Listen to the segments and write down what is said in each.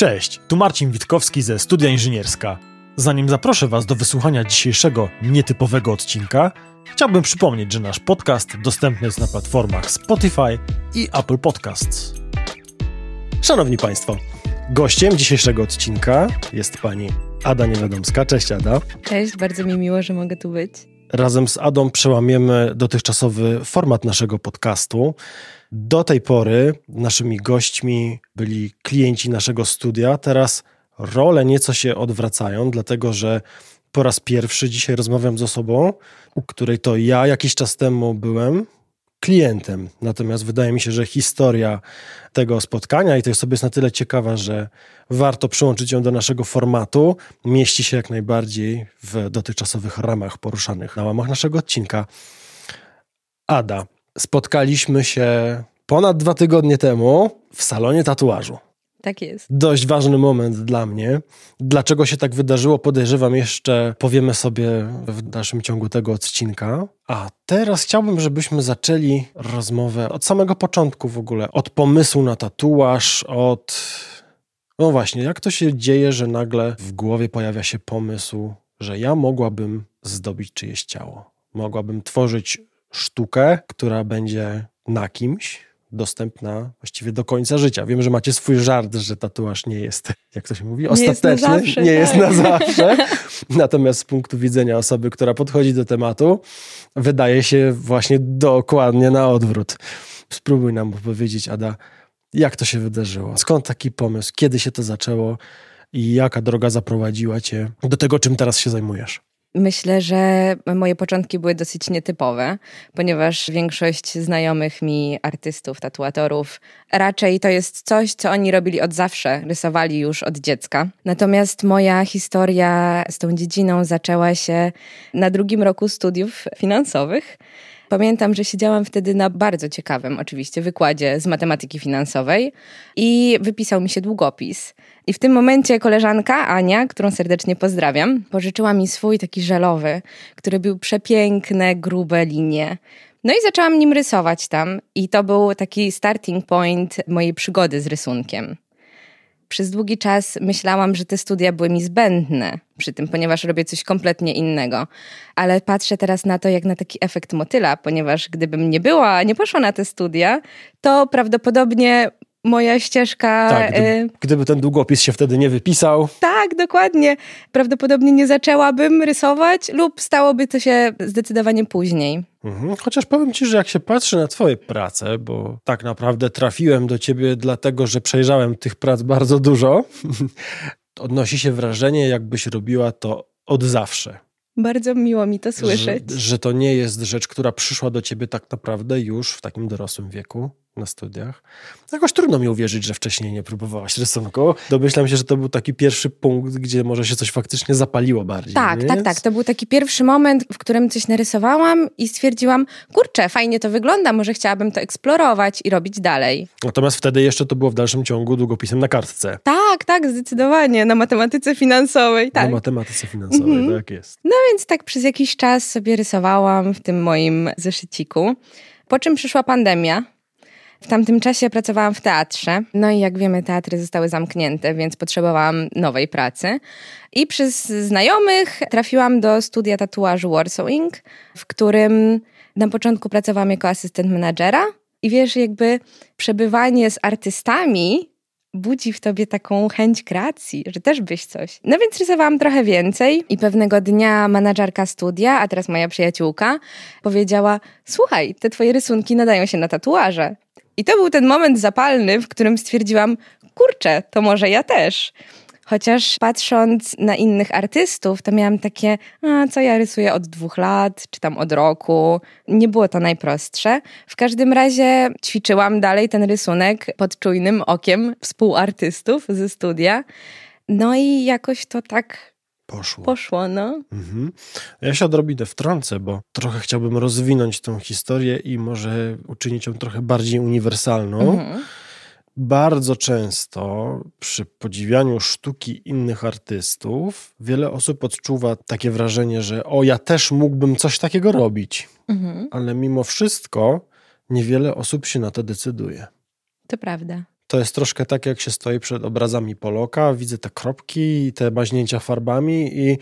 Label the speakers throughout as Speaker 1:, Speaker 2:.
Speaker 1: Cześć, tu Marcin Witkowski ze Studia Inżynierska. Zanim zaproszę Was do wysłuchania dzisiejszego nietypowego odcinka, chciałbym przypomnieć, że nasz podcast dostępny jest na platformach Spotify i Apple Podcasts. Szanowni Państwo, gościem dzisiejszego odcinka jest pani Ada Niewiadomska. Cześć Ada.
Speaker 2: Cześć, bardzo mi miło, że mogę tu być.
Speaker 1: Razem z Adą przełamiemy dotychczasowy format naszego podcastu. Do tej pory naszymi gośćmi byli klienci naszego studia. Teraz role nieco się odwracają, dlatego że po raz pierwszy dzisiaj rozmawiam z osobą, u której to ja jakiś czas temu byłem klientem. Natomiast wydaje mi się, że historia tego spotkania i tej osoby jest na tyle ciekawa, że warto przyłączyć ją do naszego formatu. Mieści się jak najbardziej w dotychczasowych ramach poruszanych na łamach naszego odcinka. Ada, spotkaliśmy się ponad dwa tygodnie temu w salonie tatuażu.
Speaker 2: Tak jest.
Speaker 1: Dość ważny moment dla mnie. Dlaczego się tak wydarzyło, podejrzewam jeszcze, powiemy sobie w dalszym ciągu tego odcinka. A teraz chciałbym, żebyśmy zaczęli rozmowę od samego początku w ogóle. Od pomysłu na tatuaż, od. No właśnie, jak to się dzieje, że nagle w głowie pojawia się pomysł, że ja mogłabym zdobić czyjeś ciało. Mogłabym tworzyć sztukę, która będzie na kimś, dostępna właściwie do końca życia. Wiem, że macie swój żart, że tatuaż nie jest, jak to się mówi, ostateczny,
Speaker 2: jest zawsze,
Speaker 1: nie
Speaker 2: tak.
Speaker 1: jest na zawsze. Natomiast z punktu widzenia osoby, która podchodzi do tematu, wydaje się właśnie dokładnie na odwrót. Spróbuj nam powiedzieć, Ada, jak to się wydarzyło? Skąd taki pomysł? Kiedy się to zaczęło? I jaka droga zaprowadziła cię do tego, czym teraz się zajmujesz?
Speaker 2: Myślę, że moje początki były dosyć nietypowe, ponieważ większość znajomych mi artystów, tatuatorów, raczej to jest coś, co oni robili od zawsze, rysowali już od dziecka. Natomiast moja historia z tą dziedziną zaczęła się na drugim roku studiów finansowych. Pamiętam, że siedziałam wtedy na bardzo ciekawym, oczywiście, wykładzie z matematyki finansowej i wypisał mi się długopis. I w tym momencie koleżanka Ania, którą serdecznie pozdrawiam, pożyczyła mi swój taki żelowy, który był przepiękne, grube linie. No i zaczęłam nim rysować tam, i to był taki starting point mojej przygody z rysunkiem. Przez długi czas myślałam, że te studia były mi zbędne przy tym, ponieważ robię coś kompletnie innego. Ale patrzę teraz na to jak na taki efekt motyla, ponieważ gdybym nie była, nie poszła na te studia, to prawdopodobnie moja ścieżka.
Speaker 1: Tak, gdyby,
Speaker 2: y,
Speaker 1: gdyby ten długopis się wtedy nie wypisał,
Speaker 2: tak, dokładnie. Prawdopodobnie nie zaczęłabym rysować, lub stałoby to się zdecydowanie później.
Speaker 1: Mhm. Chociaż powiem ci, że jak się patrzy na twoje prace, bo tak naprawdę trafiłem do ciebie dlatego, że przejrzałem tych prac bardzo dużo, odnosi się wrażenie, jakbyś robiła to od zawsze.
Speaker 2: Bardzo miło mi to słyszeć.
Speaker 1: Że, że to nie jest rzecz, która przyszła do ciebie tak naprawdę już w takim dorosłym wieku na studiach. Jakoś trudno mi uwierzyć, że wcześniej nie próbowałaś rysunku. Domyślam się, że to był taki pierwszy punkt, gdzie może się coś faktycznie zapaliło bardziej.
Speaker 2: Tak, tak, tak. To był taki pierwszy moment, w którym coś narysowałam i stwierdziłam, kurczę, fajnie to wygląda, może chciałabym to eksplorować i robić dalej.
Speaker 1: Natomiast wtedy jeszcze to było w dalszym ciągu długopisem na kartce.
Speaker 2: Tak, tak, zdecydowanie, na matematyce finansowej, tak.
Speaker 1: Na matematyce finansowej,
Speaker 2: Mhm.
Speaker 1: tak jest.
Speaker 2: No więc tak przez jakiś czas sobie rysowałam w tym moim zeszyciku. Po czym przyszła pandemia. W tamtym czasie pracowałam w teatrze. No i jak wiemy, teatry zostały zamknięte, więc potrzebowałam nowej pracy. I przez znajomych trafiłam do studia tatuażu Warsaw Inc., w którym na początku pracowałam jako asystent menadżera. I wiesz, jakby przebywanie z artystami budzi w tobie taką chęć kreacji, że też byś coś. No więc rysowałam trochę więcej i pewnego dnia menadżerka studia, a teraz moja przyjaciółka, powiedziała: Słuchaj, te twoje rysunki nadają się na tatuaże. I to był ten moment zapalny, w którym stwierdziłam: Kurczę, to może ja też. Chociaż patrząc na innych artystów, to miałam takie, a co ja rysuję od dwóch lat, czy tam od roku. Nie było to najprostsze. W każdym razie ćwiczyłam dalej ten rysunek pod czujnym okiem współartystów ze studia. No i jakoś to tak
Speaker 1: Poszło.
Speaker 2: poszło, no.
Speaker 1: Mhm. Ja się odrobinę wtrącę, bo trochę chciałbym rozwinąć tą historię i może uczynić ją trochę bardziej uniwersalną.
Speaker 2: Mhm.
Speaker 1: Bardzo często przy podziwianiu sztuki innych artystów wiele osób odczuwa takie wrażenie, że o, ja też mógłbym coś takiego robić.
Speaker 2: Mhm.
Speaker 1: Ale mimo wszystko niewiele osób się na to decyduje.
Speaker 2: To prawda.
Speaker 1: To jest troszkę tak, jak się stoi przed obrazami Poloka, widzę te kropki i te maźnięcia farbami i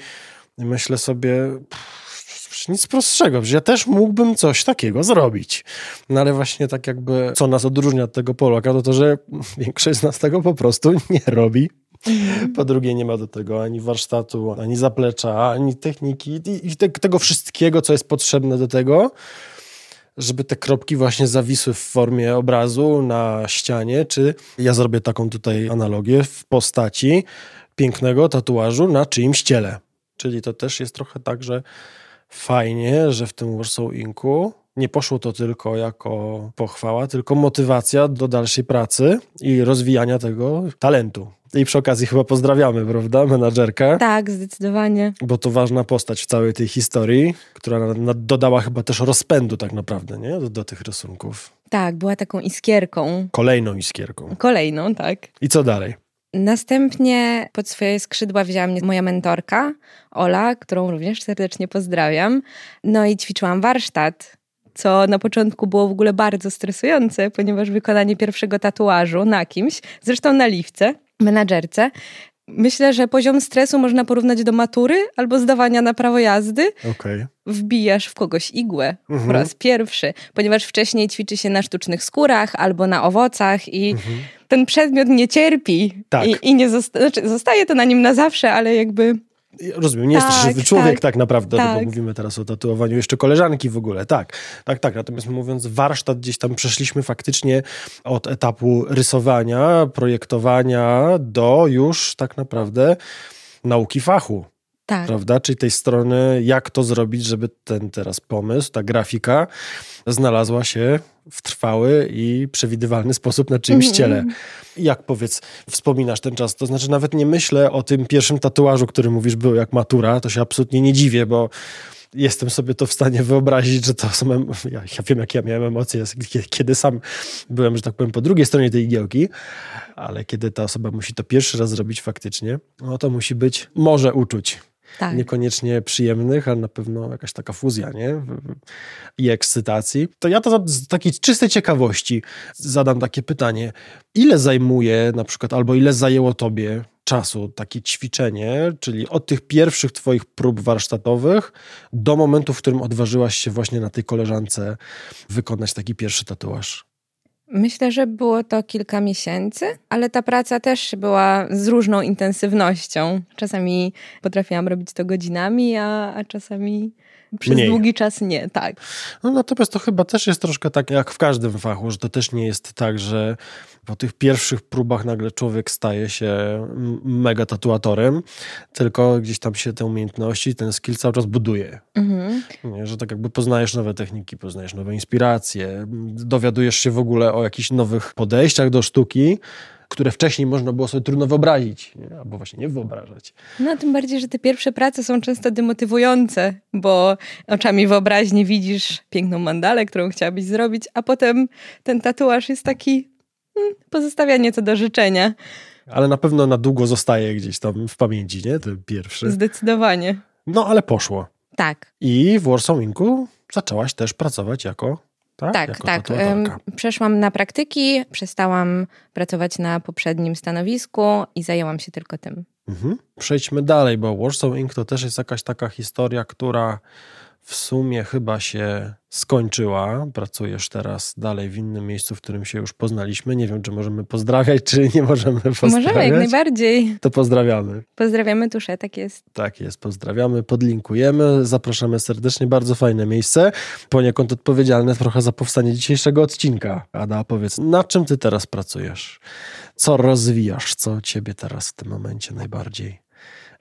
Speaker 1: myślę sobie, pff, nic prostszego, że ja też mógłbym coś takiego zrobić. No ale właśnie tak jakby, co nas odróżnia od tego Poloka, to to, że większość z nas tego po prostu nie robi. Mhm. Po drugie, nie ma do tego ani warsztatu, ani zaplecza, ani techniki i, i te, tego wszystkiego, co jest potrzebne do tego, żeby te kropki właśnie zawisły w formie obrazu na ścianie, czy ja zrobię taką tutaj analogię w postaci pięknego tatuażu na czyimś ciele. Czyli to też jest trochę tak, że fajnie, że w tym Warsaw Inku nie poszło to tylko jako pochwała, tylko motywacja do dalszej pracy i rozwijania tego talentu. I przy okazji chyba pozdrawiamy, prawda, menadżerkę?
Speaker 2: Tak, zdecydowanie.
Speaker 1: Bo to ważna postać w całej tej historii, która dodała chyba też rozpędu tak naprawdę, nie? Do, do tych rysunków.
Speaker 2: Tak, była taką iskierką.
Speaker 1: Kolejną iskierką.
Speaker 2: Kolejną, tak.
Speaker 1: I co dalej?
Speaker 2: Następnie pod swoje skrzydła wzięła mnie moja mentorka, Ola, którą również serdecznie pozdrawiam. No i ćwiczyłam warsztat, co na początku było w ogóle bardzo stresujące, ponieważ wykonanie pierwszego tatuażu na kimś, zresztą na liwce, menadżerce, Myślę, że poziom stresu można porównać do matury albo zdawania na prawo jazdy.
Speaker 1: Okay.
Speaker 2: Wbijasz w kogoś igłę mhm. po raz pierwszy, ponieważ wcześniej ćwiczy się na sztucznych skórach albo na owocach i mhm. ten przedmiot nie cierpi
Speaker 1: tak.
Speaker 2: i, i nie zosta znaczy, zostaje to na nim na zawsze, ale jakby
Speaker 1: Rozumiem, nie tak, jesteś żywy człowiek tak, tak naprawdę, tak. bo mówimy teraz o tatuowaniu jeszcze koleżanki w ogóle, tak, tak, tak. Natomiast mówiąc warsztat, gdzieś tam przeszliśmy faktycznie od etapu rysowania, projektowania do już tak naprawdę nauki fachu.
Speaker 2: Tak.
Speaker 1: Prawda? Czyli tej strony, jak to zrobić, żeby ten teraz pomysł, ta grafika znalazła się w trwały i przewidywalny sposób na czyimś mm. ciele. Jak powiedz, wspominasz ten czas? To znaczy, nawet nie myślę o tym pierwszym tatuażu, który mówisz, był jak matura. To się absolutnie nie dziwię, bo jestem sobie to w stanie wyobrazić, że to są. Ja, ja wiem, jakie ja miałem emocje, kiedy sam byłem, że tak powiem, po drugiej stronie tej igiełki, ale kiedy ta osoba musi to pierwszy raz zrobić faktycznie, no to musi być, może uczuć tak. Niekoniecznie przyjemnych, ale na pewno jakaś taka fuzja, nie? I ekscytacji. To ja to z takiej czystej ciekawości zadam takie pytanie. Ile zajmuje na przykład, albo ile zajęło tobie czasu takie ćwiczenie, czyli od tych pierwszych twoich prób warsztatowych do momentu, w którym odważyłaś się właśnie na tej koleżance wykonać taki pierwszy tatuaż?
Speaker 2: Myślę, że było to kilka miesięcy, ale ta praca też była z różną intensywnością. Czasami potrafiłam robić to godzinami, a, a czasami przez Mniej. długi czas nie, tak.
Speaker 1: No, natomiast to chyba też jest troszkę tak jak w każdym fachu, że to też nie jest tak, że po tych pierwszych próbach nagle człowiek staje się mega tatuatorem, tylko gdzieś tam się te umiejętności, ten skill cały czas buduje. Mhm. Nie, że tak jakby poznajesz nowe techniki, poznajesz nowe inspiracje, dowiadujesz się w ogóle o jakichś nowych podejściach do sztuki, które wcześniej można było sobie trudno wyobrazić, nie? albo właśnie nie wyobrażać.
Speaker 2: No, tym bardziej, że te pierwsze prace są często demotywujące, bo oczami wyobraźni widzisz piękną mandalę, którą chciałabyś zrobić, a potem ten tatuaż jest taki, hmm, pozostawia nieco do życzenia.
Speaker 1: Ale na pewno na długo zostaje gdzieś tam w pamięci, nie? Ten pierwszy.
Speaker 2: Zdecydowanie.
Speaker 1: No, ale poszło.
Speaker 2: Tak.
Speaker 1: I w Warsaw Inku zaczęłaś też pracować jako tak,
Speaker 2: tak. tak. Przeszłam na praktyki, przestałam pracować na poprzednim stanowisku i zajęłam się tylko tym.
Speaker 1: Mhm. Przejdźmy dalej, bo Warsaw Inc. to też jest jakaś taka historia, która w sumie chyba się skończyła. Pracujesz teraz dalej w innym miejscu, w którym się już poznaliśmy. Nie wiem, czy możemy pozdrawiać, czy nie możemy pozdrawiać.
Speaker 2: Możemy, jak najbardziej.
Speaker 1: To pozdrawiamy.
Speaker 2: Pozdrawiamy Tusze, tak jest.
Speaker 1: Tak jest, pozdrawiamy, podlinkujemy, zapraszamy serdecznie. Bardzo fajne miejsce, poniekąd odpowiedzialne trochę za powstanie dzisiejszego odcinka. Ada, powiedz, na czym ty teraz pracujesz? Co rozwijasz? Co ciebie teraz w tym momencie najbardziej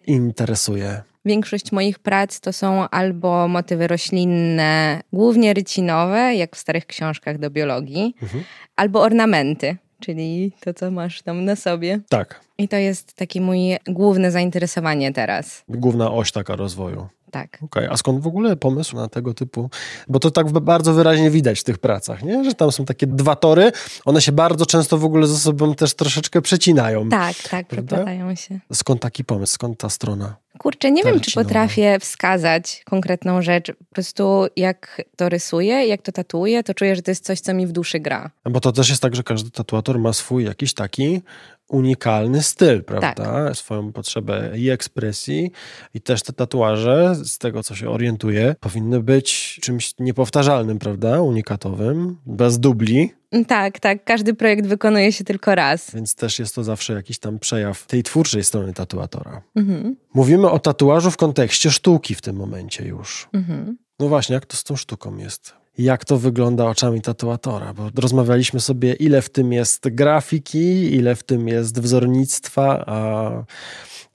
Speaker 1: interesuje?
Speaker 2: Większość moich prac to są albo motywy roślinne, głównie rycinowe, jak w starych książkach do biologii, mhm. albo ornamenty, czyli to, co masz tam na sobie.
Speaker 1: Tak.
Speaker 2: I to jest takie moje główne zainteresowanie teraz.
Speaker 1: Główna oś taka rozwoju.
Speaker 2: Tak.
Speaker 1: Okay. A skąd w ogóle pomysł na tego typu? Bo to tak bardzo wyraźnie widać w tych pracach, nie? że tam są takie dwa tory, one się bardzo często w ogóle ze sobą też troszeczkę przecinają.
Speaker 2: Tak, tak, przepadają się.
Speaker 1: Skąd taki pomysł, skąd ta strona?
Speaker 2: Kurczę, nie wiem, czy potrafię wskazać konkretną rzecz. Po prostu jak to rysuję, jak to tatuję, to czuję, że to jest coś, co mi w duszy gra.
Speaker 1: Bo to też jest tak, że każdy tatuator ma swój jakiś taki unikalny styl, prawda? Tak. Swoją potrzebę i ekspresji i też te tatuaże, z tego co się orientuję, powinny być czymś niepowtarzalnym, prawda? Unikatowym, bez dubli.
Speaker 2: Tak, tak. Każdy projekt wykonuje się tylko raz.
Speaker 1: Więc też jest to zawsze jakiś tam przejaw tej twórczej strony tatuatora. Mhm. Mówimy o tatuażu w kontekście sztuki w tym momencie już. Mhm. No właśnie, jak to z tą sztuką jest? Jak to wygląda oczami tatuatora, bo rozmawialiśmy sobie, ile w tym jest grafiki, ile w tym jest wzornictwa, a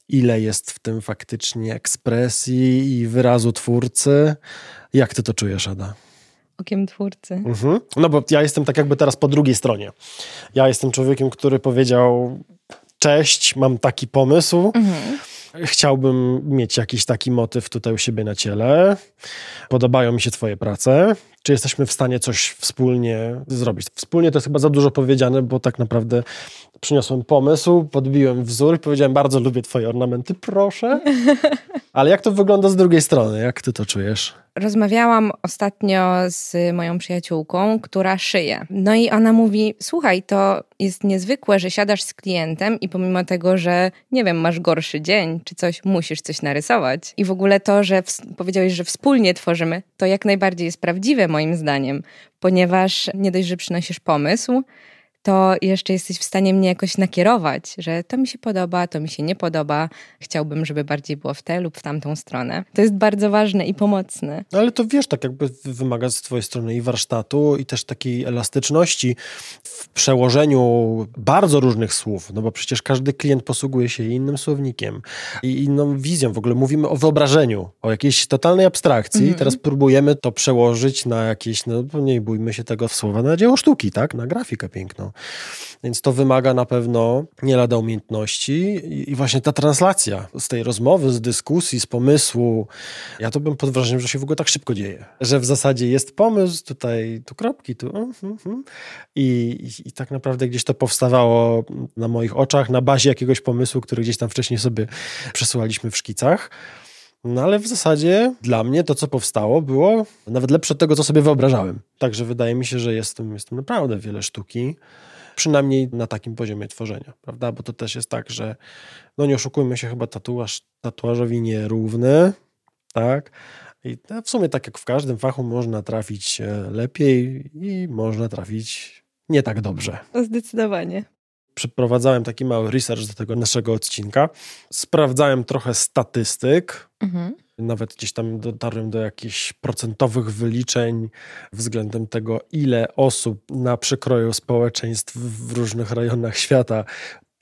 Speaker 1: ile jest w tym faktycznie ekspresji i wyrazu twórcy. Jak ty to czujesz, Ada?
Speaker 2: Okiem twórcy.
Speaker 1: Mhm. No bo ja jestem tak jakby teraz po drugiej stronie. Ja jestem człowiekiem, który powiedział: Cześć, mam taki pomysł. Mhm Chciałbym mieć jakiś taki motyw tutaj u siebie na ciele. Podobają mi się Twoje prace. Czy jesteśmy w stanie coś wspólnie zrobić? Wspólnie to jest chyba za dużo powiedziane, bo tak naprawdę przyniosłem pomysł, podbiłem wzór i powiedziałem: Bardzo lubię Twoje ornamenty, proszę. Ale jak to wygląda z drugiej strony? Jak Ty to czujesz?
Speaker 2: Rozmawiałam ostatnio z moją przyjaciółką, która szyje. No i ona mówi: Słuchaj, to jest niezwykłe, że siadasz z klientem i pomimo tego, że nie wiem, masz gorszy dzień czy coś, musisz coś narysować. I w ogóle to, że powiedziałeś, że wspólnie tworzymy, to jak najbardziej jest prawdziwe moim zdaniem, ponieważ nie dość, że przynosisz pomysł, to jeszcze jesteś w stanie mnie jakoś nakierować, że to mi się podoba, to mi się nie podoba, chciałbym, żeby bardziej było w tę lub w tamtą stronę. To jest bardzo ważne i pomocne.
Speaker 1: No ale to wiesz, tak jakby wymaga z twojej strony i warsztatu, i też takiej elastyczności w przełożeniu bardzo różnych słów, no bo przecież każdy klient posługuje się innym słownikiem i inną wizją. W ogóle mówimy o wyobrażeniu, o jakiejś totalnej abstrakcji. Mm -hmm. Teraz próbujemy to przełożyć na jakieś, no nie bójmy się tego w słowa, na dzieło sztuki, tak? Na grafikę piękną. Więc to wymaga na pewno nie lada umiejętności i właśnie ta translacja z tej rozmowy, z dyskusji, z pomysłu, ja to bym pod wrażeniem, że się w ogóle tak szybko dzieje. Że w zasadzie jest pomysł, tutaj tu kropki, tu uh, uh, uh. I, i, i tak naprawdę gdzieś to powstawało na moich oczach na bazie jakiegoś pomysłu, który gdzieś tam wcześniej sobie przesyłaliśmy w szkicach. No ale w zasadzie dla mnie to, co powstało, było nawet lepsze od tego, co sobie wyobrażałem. Także wydaje mi się, że jest w jest naprawdę wiele sztuki, przynajmniej na takim poziomie tworzenia, prawda? Bo to też jest tak, że no nie oszukujmy się, chyba tatuaż tatuażowi nierówny, tak? I w sumie tak jak w każdym fachu można trafić e, lepiej i można trafić nie tak dobrze.
Speaker 2: Zdecydowanie
Speaker 1: przeprowadzałem taki mały research do tego naszego odcinka. Sprawdzałem trochę statystyk. Mhm. Nawet gdzieś tam dotarłem do jakichś procentowych wyliczeń względem tego, ile osób na przekroju społeczeństw w różnych rejonach świata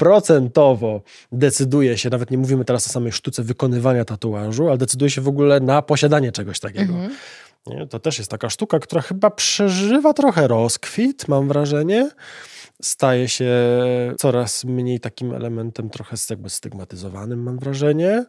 Speaker 1: procentowo decyduje się, nawet nie mówimy teraz o samej sztuce wykonywania tatuażu, ale decyduje się w ogóle na posiadanie czegoś takiego. Mhm. Nie? To też jest taka sztuka, która chyba przeżywa trochę rozkwit, mam wrażenie staje się coraz mniej takim elementem trochę jakby stygmatyzowanym, mam wrażenie,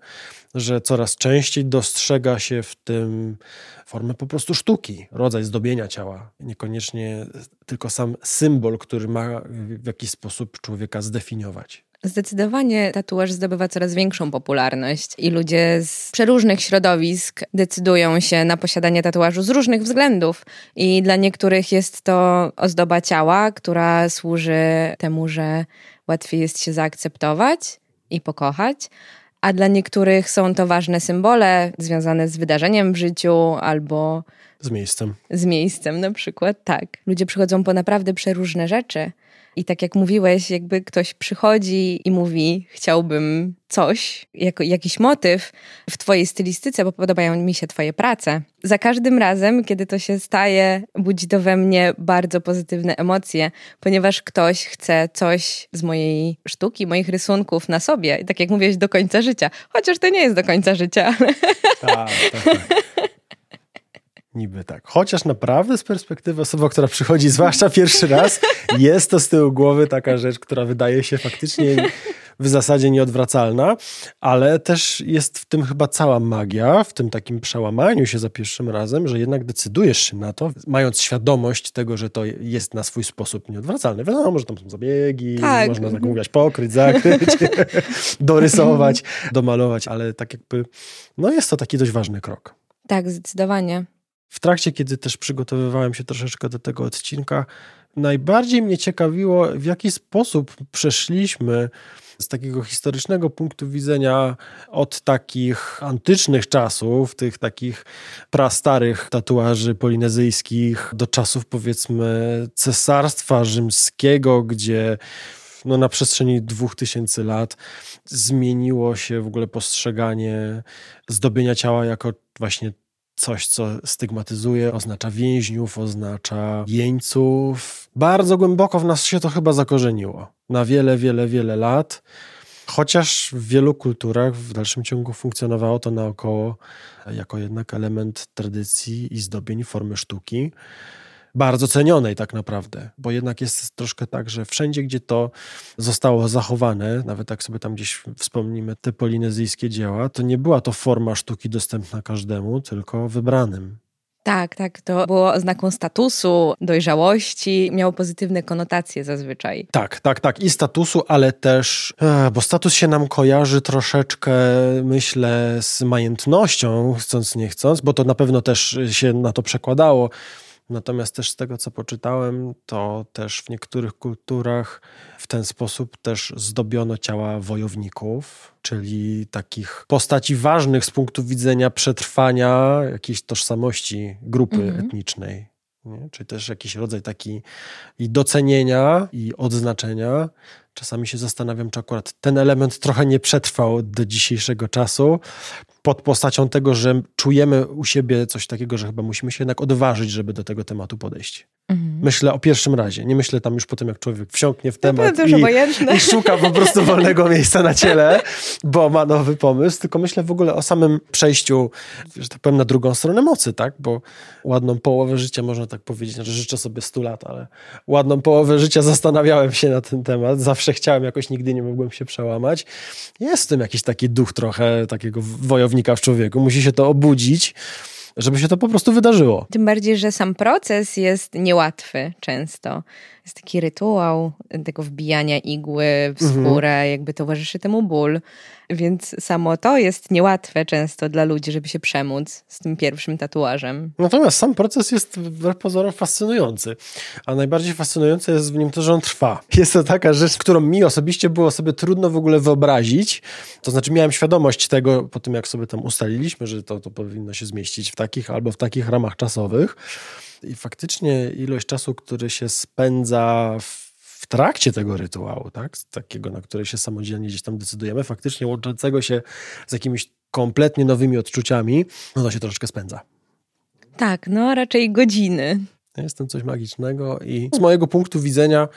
Speaker 1: że coraz częściej dostrzega się w tym formę po prostu sztuki, rodzaj zdobienia ciała, niekoniecznie tylko sam symbol, który ma w jakiś sposób człowieka zdefiniować.
Speaker 2: Zdecydowanie tatuaż zdobywa coraz większą popularność i ludzie z przeróżnych środowisk decydują się na posiadanie tatuażu z różnych względów. I dla niektórych jest to ozdoba ciała, która służy temu, że łatwiej jest się zaakceptować i pokochać. A dla niektórych są to ważne symbole związane z wydarzeniem w życiu albo
Speaker 1: z miejscem.
Speaker 2: Z miejscem na przykład, tak. Ludzie przychodzą po naprawdę przeróżne rzeczy. I tak jak mówiłeś, jakby ktoś przychodzi i mówi, chciałbym coś, jako jakiś motyw w Twojej stylistyce, bo podobają mi się Twoje prace. Za każdym razem, kiedy to się staje, budzi to we mnie bardzo pozytywne emocje, ponieważ ktoś chce coś z mojej sztuki, moich rysunków na sobie. I tak jak mówiłeś, do końca życia. Chociaż to nie jest do końca życia. Tak, tak, tak.
Speaker 1: Niby tak. Chociaż naprawdę z perspektywy osoby, która przychodzi, zwłaszcza pierwszy raz, jest to z tyłu głowy taka rzecz, która wydaje się faktycznie w zasadzie nieodwracalna, ale też jest w tym chyba cała magia, w tym takim przełamaniu się za pierwszym razem, że jednak decydujesz się na to, mając świadomość tego, że to jest na swój sposób nieodwracalne. Wiadomo, że tam są zabiegi, tak. można mówić, pokryć, zakryć, dorysować, domalować, ale tak jakby, no jest to taki dość ważny krok.
Speaker 2: Tak, zdecydowanie.
Speaker 1: W trakcie, kiedy też przygotowywałem się troszeczkę do tego odcinka, najbardziej mnie ciekawiło, w jaki sposób przeszliśmy z takiego historycznego punktu widzenia od takich antycznych czasów, tych takich prastarych tatuaży polinezyjskich, do czasów powiedzmy cesarstwa rzymskiego, gdzie no, na przestrzeni dwóch tysięcy lat zmieniło się w ogóle postrzeganie zdobienia ciała jako właśnie coś, co stygmatyzuje, oznacza więźniów, oznacza jeńców. Bardzo głęboko w nas się to chyba zakorzeniło. Na wiele, wiele, wiele lat. Chociaż w wielu kulturach w dalszym ciągu funkcjonowało to naokoło jako jednak element tradycji i zdobień formy sztuki bardzo cenionej tak naprawdę, bo jednak jest troszkę tak, że wszędzie, gdzie to zostało zachowane, nawet jak sobie tam gdzieś wspomnimy te polinezyjskie dzieła, to nie była to forma sztuki dostępna każdemu, tylko wybranym.
Speaker 2: Tak, tak. To było oznaką statusu, dojrzałości, miało pozytywne konotacje zazwyczaj.
Speaker 1: Tak, tak, tak. I statusu, ale też, e, bo status się nam kojarzy troszeczkę, myślę, z majętnością, chcąc nie chcąc, bo to na pewno też się na to przekładało. Natomiast też z tego, co poczytałem, to też w niektórych kulturach w ten sposób też zdobiono ciała wojowników, czyli takich postaci ważnych z punktu widzenia przetrwania jakiejś tożsamości grupy mhm. etnicznej. Nie? Czyli też jakiś rodzaj taki i docenienia, i odznaczenia. Czasami się zastanawiam, czy akurat ten element trochę nie przetrwał do dzisiejszego czasu, pod postacią tego, że czujemy u siebie coś takiego, że chyba musimy się jednak odważyć, żeby do tego tematu podejść. Mhm. Myślę o pierwszym razie. Nie myślę tam już po tym, jak człowiek wsiąknie w temat
Speaker 2: i,
Speaker 1: i, szuka po prostu wolnego miejsca na ciele, bo ma nowy pomysł, tylko myślę w ogóle o samym przejściu, że tak powiem, na drugą stronę mocy, tak? Bo ładną połowę życia, można tak powiedzieć, że życzę sobie 100 lat, ale ładną połowę życia zastanawiałem się na ten temat. Zawsze chciałem, jakoś nigdy nie mogłem się przełamać. Jest w tym jakiś taki duch trochę takiego wojownika w człowieku. Musi się to obudzić żeby się to po prostu wydarzyło.
Speaker 2: Tym bardziej, że sam proces jest niełatwy często. Jest taki rytuał tego wbijania igły w mhm. skórę, mhm. jakby towarzyszy temu ból. Więc samo to jest niełatwe często dla ludzi, żeby się przemóc z tym pierwszym tatuażem.
Speaker 1: Natomiast sam proces jest wbrew pozorom fascynujący. A najbardziej fascynujące jest w nim to, że on trwa. Jest to taka rzecz, którą mi osobiście było sobie trudno w ogóle wyobrazić. To znaczy miałem świadomość tego po tym, jak sobie tam ustaliliśmy, że to, to powinno się zmieścić w takich albo w takich ramach czasowych. I faktycznie ilość czasu, który się spędza w w trakcie tego rytuału, tak, takiego, na które się samodzielnie gdzieś tam decydujemy, faktycznie łączącego się z jakimiś kompletnie nowymi odczuciami, no to się troszeczkę spędza.
Speaker 2: Tak, no raczej godziny.
Speaker 1: Jest tam coś magicznego i z mojego punktu widzenia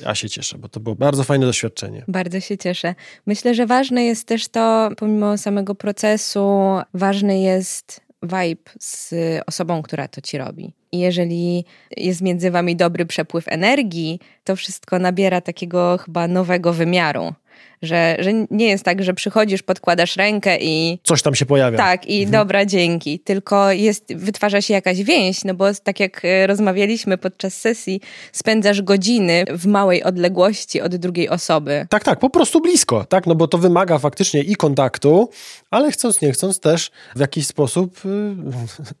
Speaker 1: ja się cieszę, bo to było bardzo fajne doświadczenie.
Speaker 2: Bardzo się cieszę. Myślę, że ważne jest też to, pomimo samego procesu, ważny jest vibe z osobą, która to ci robi. I jeżeli jest między wami dobry przepływ energii, to wszystko nabiera takiego chyba nowego wymiaru że, że nie jest tak, że przychodzisz, podkładasz rękę i...
Speaker 1: Coś tam się pojawia.
Speaker 2: Tak, i mhm. dobra, dzięki. Tylko jest, wytwarza się jakaś więź, no bo tak jak e, rozmawialiśmy podczas sesji, spędzasz godziny w małej odległości od drugiej osoby.
Speaker 1: Tak, tak, po prostu blisko, tak, no bo to wymaga faktycznie i kontaktu, ale chcąc, nie chcąc też w jakiś sposób y,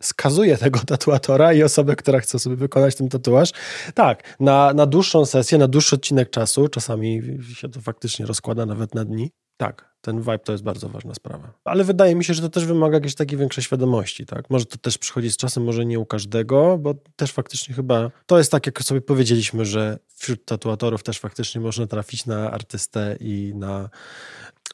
Speaker 1: skazuje tego tatuatora i osobę, która chce sobie wykonać ten tatuaż, tak, na, na dłuższą sesję, na dłuższy odcinek czasu, czasami się to faktycznie rozkłada nawet na dni. Tak, ten vibe to jest bardzo ważna sprawa. Ale wydaje mi się, że to też wymaga jakiejś takiej większej świadomości, tak? Może to też przychodzi z czasem, może nie u każdego, bo też faktycznie chyba to jest tak, jak sobie powiedzieliśmy, że wśród tatuatorów też faktycznie można trafić na artystę i na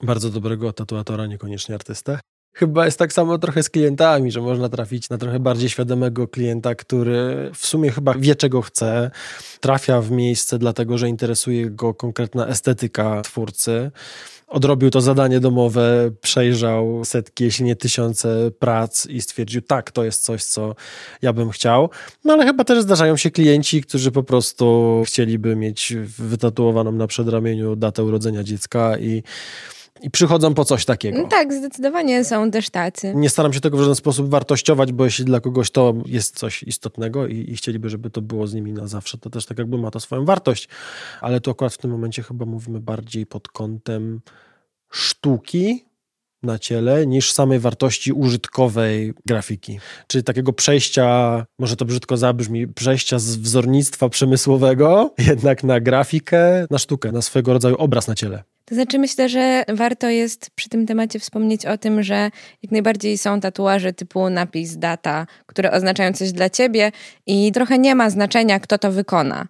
Speaker 1: bardzo dobrego tatuatora, niekoniecznie artystę. Chyba jest tak samo trochę z klientami, że można trafić na trochę bardziej świadomego klienta, który w sumie chyba wie, czego chce, trafia w miejsce, dlatego że interesuje go konkretna estetyka twórcy odrobił to zadanie domowe, przejrzał setki, jeśli nie tysiące prac i stwierdził, tak, to jest coś, co ja bym chciał. No ale chyba też zdarzają się klienci, którzy po prostu chcieliby mieć wytatuowaną na przedramieniu datę urodzenia dziecka i i przychodzą po coś takiego.
Speaker 2: No tak, zdecydowanie są też tacy.
Speaker 1: Nie staram się tego w żaden sposób wartościować, bo jeśli dla kogoś to jest coś istotnego i, i, chcieliby, żeby to było z nimi na zawsze, to też tak jakby ma to swoją wartość. Ale tu akurat w tym momencie chyba mówimy bardziej pod kątem sztuki na ciele niż samej wartości użytkowej grafiki. Czyli takiego przejścia, może to brzydko zabrzmi, przejścia z wzornictwa przemysłowego jednak na grafikę, na sztukę, na swego rodzaju obraz na ciele.
Speaker 2: To znaczy, myślę, że warto jest przy tym temacie wspomnieć o tym, że jak najbardziej są tatuaże typu napis, data, które oznaczają coś dla ciebie i trochę nie ma znaczenia, kto to wykona.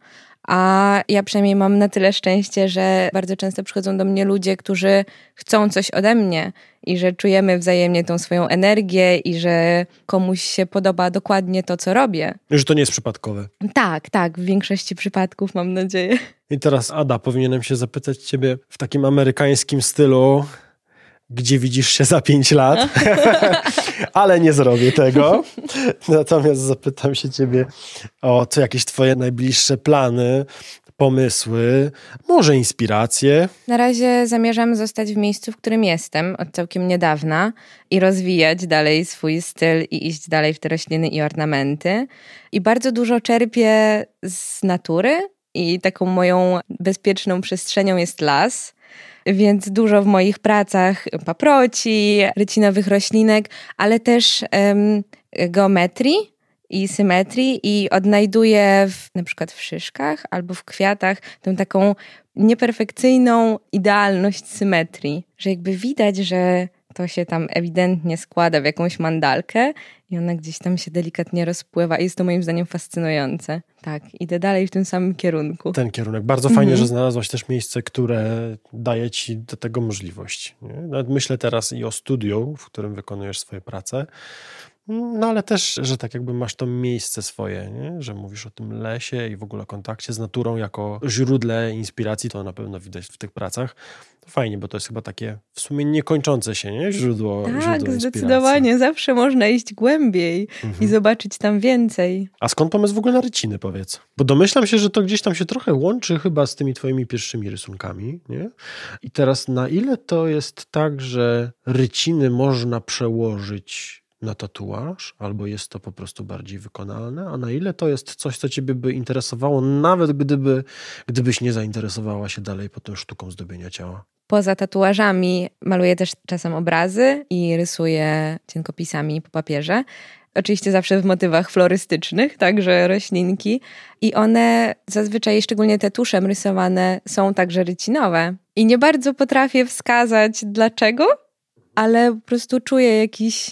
Speaker 2: A ja przynajmniej mam na tyle szczęście, że bardzo często przychodzą do mnie ludzie, którzy chcą coś ode mnie i że czujemy wzajemnie tą swoją energię i że komuś się podoba dokładnie to, co robię.
Speaker 1: Że to nie jest przypadkowe.
Speaker 2: Tak, tak, w większości przypadków mam nadzieję.
Speaker 1: I teraz, Ada, powinienem się zapytać Ciebie w takim amerykańskim stylu, gdzie widzisz się za pięć lat, ale nie zrobię tego. Natomiast zapytam się ciebie o co jakieś twoje najbliższe plany, pomysły, może inspiracje.
Speaker 2: Na razie zamierzam zostać w miejscu, w którym jestem od całkiem niedawna i rozwijać dalej swój styl i iść dalej w te rośliny i ornamenty. I bardzo dużo czerpię z natury i taką moją bezpieczną przestrzenią jest las więc dużo w moich pracach paproci, rycinowych roślinek, ale też um, geometrii i symetrii i odnajduję w, na przykład w szyszkach albo w kwiatach tą taką nieperfekcyjną idealność symetrii, że jakby widać, że to się tam ewidentnie składa w jakąś mandalkę i ona gdzieś tam się delikatnie rozpływa i jest to moim zdaniem fascynujące. Tak, idę dalej w tym samym kierunku.
Speaker 1: Ten kierunek. Bardzo fajnie, mhm. że znalazłaś też miejsce, które daje ci do tego możliwość. Nie? Nawet myślę teraz i o studiu, w którym wykonujesz swoje prace, no ale też, że tak jakby masz to miejsce swoje, nie? że mówisz o tym lesie i w ogóle kontakcie z naturą jako źródle inspiracji, to na pewno widać w tych pracach. To fajnie, bo to jest chyba takie w sumie niekończące się nie? źródło
Speaker 2: Tak,
Speaker 1: źródło
Speaker 2: zdecydowanie. Zawsze można iść głębiej mhm. i zobaczyć tam więcej.
Speaker 1: A skąd pomysł w ogóle na ryciny, powiedz? Bo domyślam się, że to gdzieś tam się trochę łączy chyba z tymi twoimi pierwszymi rysunkami, nie? I teraz na ile to jest tak, że ryciny można przełożyć na tatuaż, albo jest to po prostu bardziej wykonalne, a na ile to jest coś, co ciebie by interesowało, nawet gdyby, gdybyś nie zainteresowała się dalej tą sztuką zdobienia ciała?
Speaker 2: Poza tatuażami maluję też czasem obrazy i rysuję cienkopisami po papierze. Oczywiście zawsze w motywach florystycznych, także roślinki. I one zazwyczaj, szczególnie te tuszem rysowane, są także rycinowe. I nie bardzo potrafię wskazać dlaczego, ale po prostu czuję jakiś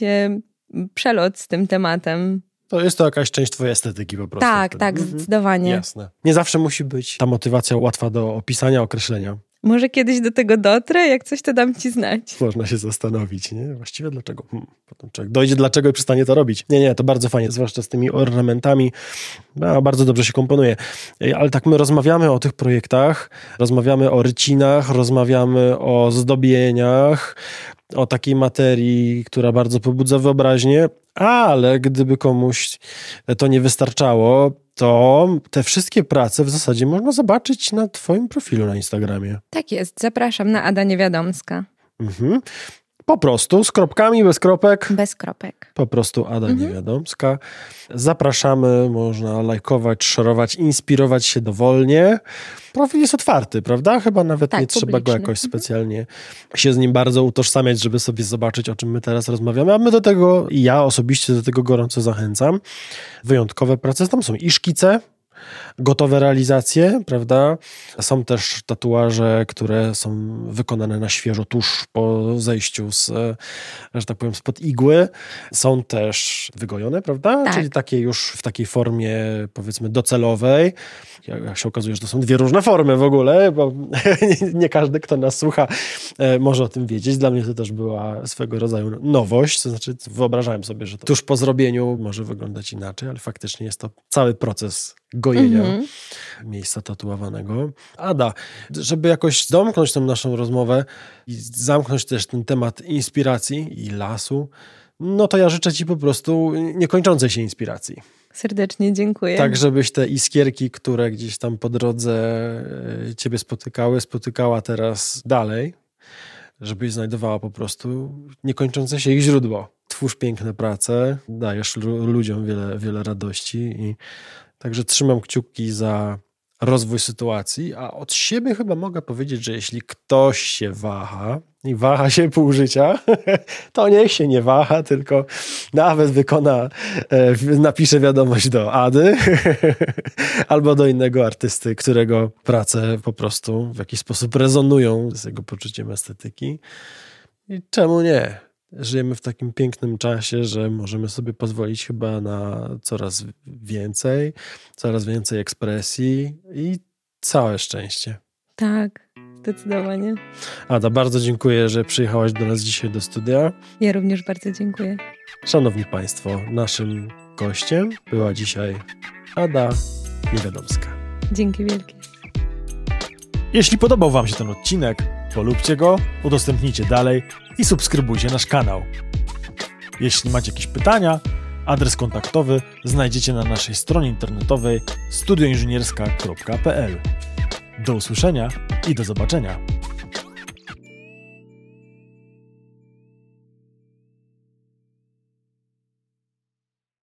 Speaker 2: przelot z tym tematem.
Speaker 1: To jest to jakaś część twojej estetyki po prostu.
Speaker 2: Tak, wtedy. tak, mhm. zdecydowanie.
Speaker 1: Jasne. Nie zawsze musi być ta motywacja łatwa do opisania, określenia.
Speaker 2: Może kiedyś do tego dotrę, jak coś to dam ci znać.
Speaker 1: Można się zastanowić, nie? Właściwie dlaczego? Hmm. Potem człowiek dojdzie dlaczego i przestanie to robić. Nie, nie, to bardzo fajnie, zwłaszcza z tymi ornamentami. No, bardzo dobrze się komponuje. Ale tak my rozmawiamy o tych projektach, rozmawiamy o rycinach, rozmawiamy o zdobieniach, o takiej materii, która bardzo pobudza wyobraźnię, ale gdyby komuś to nie wystarczało, to te wszystkie prace w zasadzie można zobaczyć na Twoim profilu na Instagramie.
Speaker 2: Tak jest, zapraszam na Ada Niewiadomska. Mhm.
Speaker 1: Po prostu, z kropkami, bez kropek.
Speaker 2: Bez kropek.
Speaker 1: Po prostu Ada mhm. Niewiadomska. Zapraszamy, można lajkować, szerować, inspirować się dowolnie. Profil jest otwarty, prawda? Chyba nawet tak, nie publiczny. trzeba go jakoś mhm. specjalnie się z nim bardzo utożsamiać, żeby sobie zobaczyć, o czym my teraz rozmawiamy. A my do tego, i ja osobiście do tego gorąco zachęcam. Wyjątkowe prace, tam są i szkice, gotowe realizacje, prawda? Są też tatuaże, które są wykonane na świeżo tuż po zejściu z, że tak powiem, spod igły. Są też wygojone, prawda?
Speaker 2: Tak.
Speaker 1: Czyli takie już w takiej formie, powiedzmy, docelowej. Jak się okazuje, że to są dwie różne formy w ogóle, bo nie każdy, kto nas słucha, e, może o tym wiedzieć. Dla mnie to też była swego rodzaju nowość. To znaczy, wyobrażałem sobie, że tuż po zrobieniu może wyglądać inaczej, ale faktycznie jest to cały proces gojenia
Speaker 2: Mhm.
Speaker 1: miejsca tatuowanego. Ada, żeby jakoś domknąć tę naszą rozmowę i zamknąć też ten temat inspiracji i lasu, no to ja życzę Ci po prostu niekończącej się inspiracji.
Speaker 2: Serdecznie dziękuję.
Speaker 1: Tak, żebyś te iskierki, które gdzieś tam po drodze e, Ciebie spotykały, spotykała teraz dalej, żebyś znajdowała po prostu niekończące się ich źródło. Twórz piękne prace, dajesz lu- ludziom wiele, wiele radości i także trzymam kciuki za rozwój sytuacji, a od siebie chyba mogę powiedzieć, że jeśli ktoś się waha i waha się pół życia, to niech się nie waha, tylko nawet wykona, e, napisze wiadomość do Ady albo do innego artysty, którego prace po prostu w jakiś sposób rezonują z jego poczuciem estetyki. I czemu nie? Żyjemy w takim pięknym czasie, że możemy sobie pozwolić chyba na coraz więcej, coraz więcej ekspresji i całe szczęście.
Speaker 2: Tak, zdecydowanie.
Speaker 1: Ada, bardzo dziękuję, że przyjechałaś do nas dzisiaj do studia.
Speaker 2: Ja również bardzo dziękuję.
Speaker 1: Szanowni Państwo, naszym gościem była dzisiaj Ada Niewiadomska.
Speaker 2: Dzięki wielkie.
Speaker 3: Jeśli podobał Wam się ten odcinek, polubcie go, udostępnijcie dalej i subskrybujcie nasz kanał. Jeśli macie jakieś pytania, adres kontaktowy znajdziecie na naszej stronie internetowej studioinżynierska.pl. Do usłyszenia i do zobaczenia.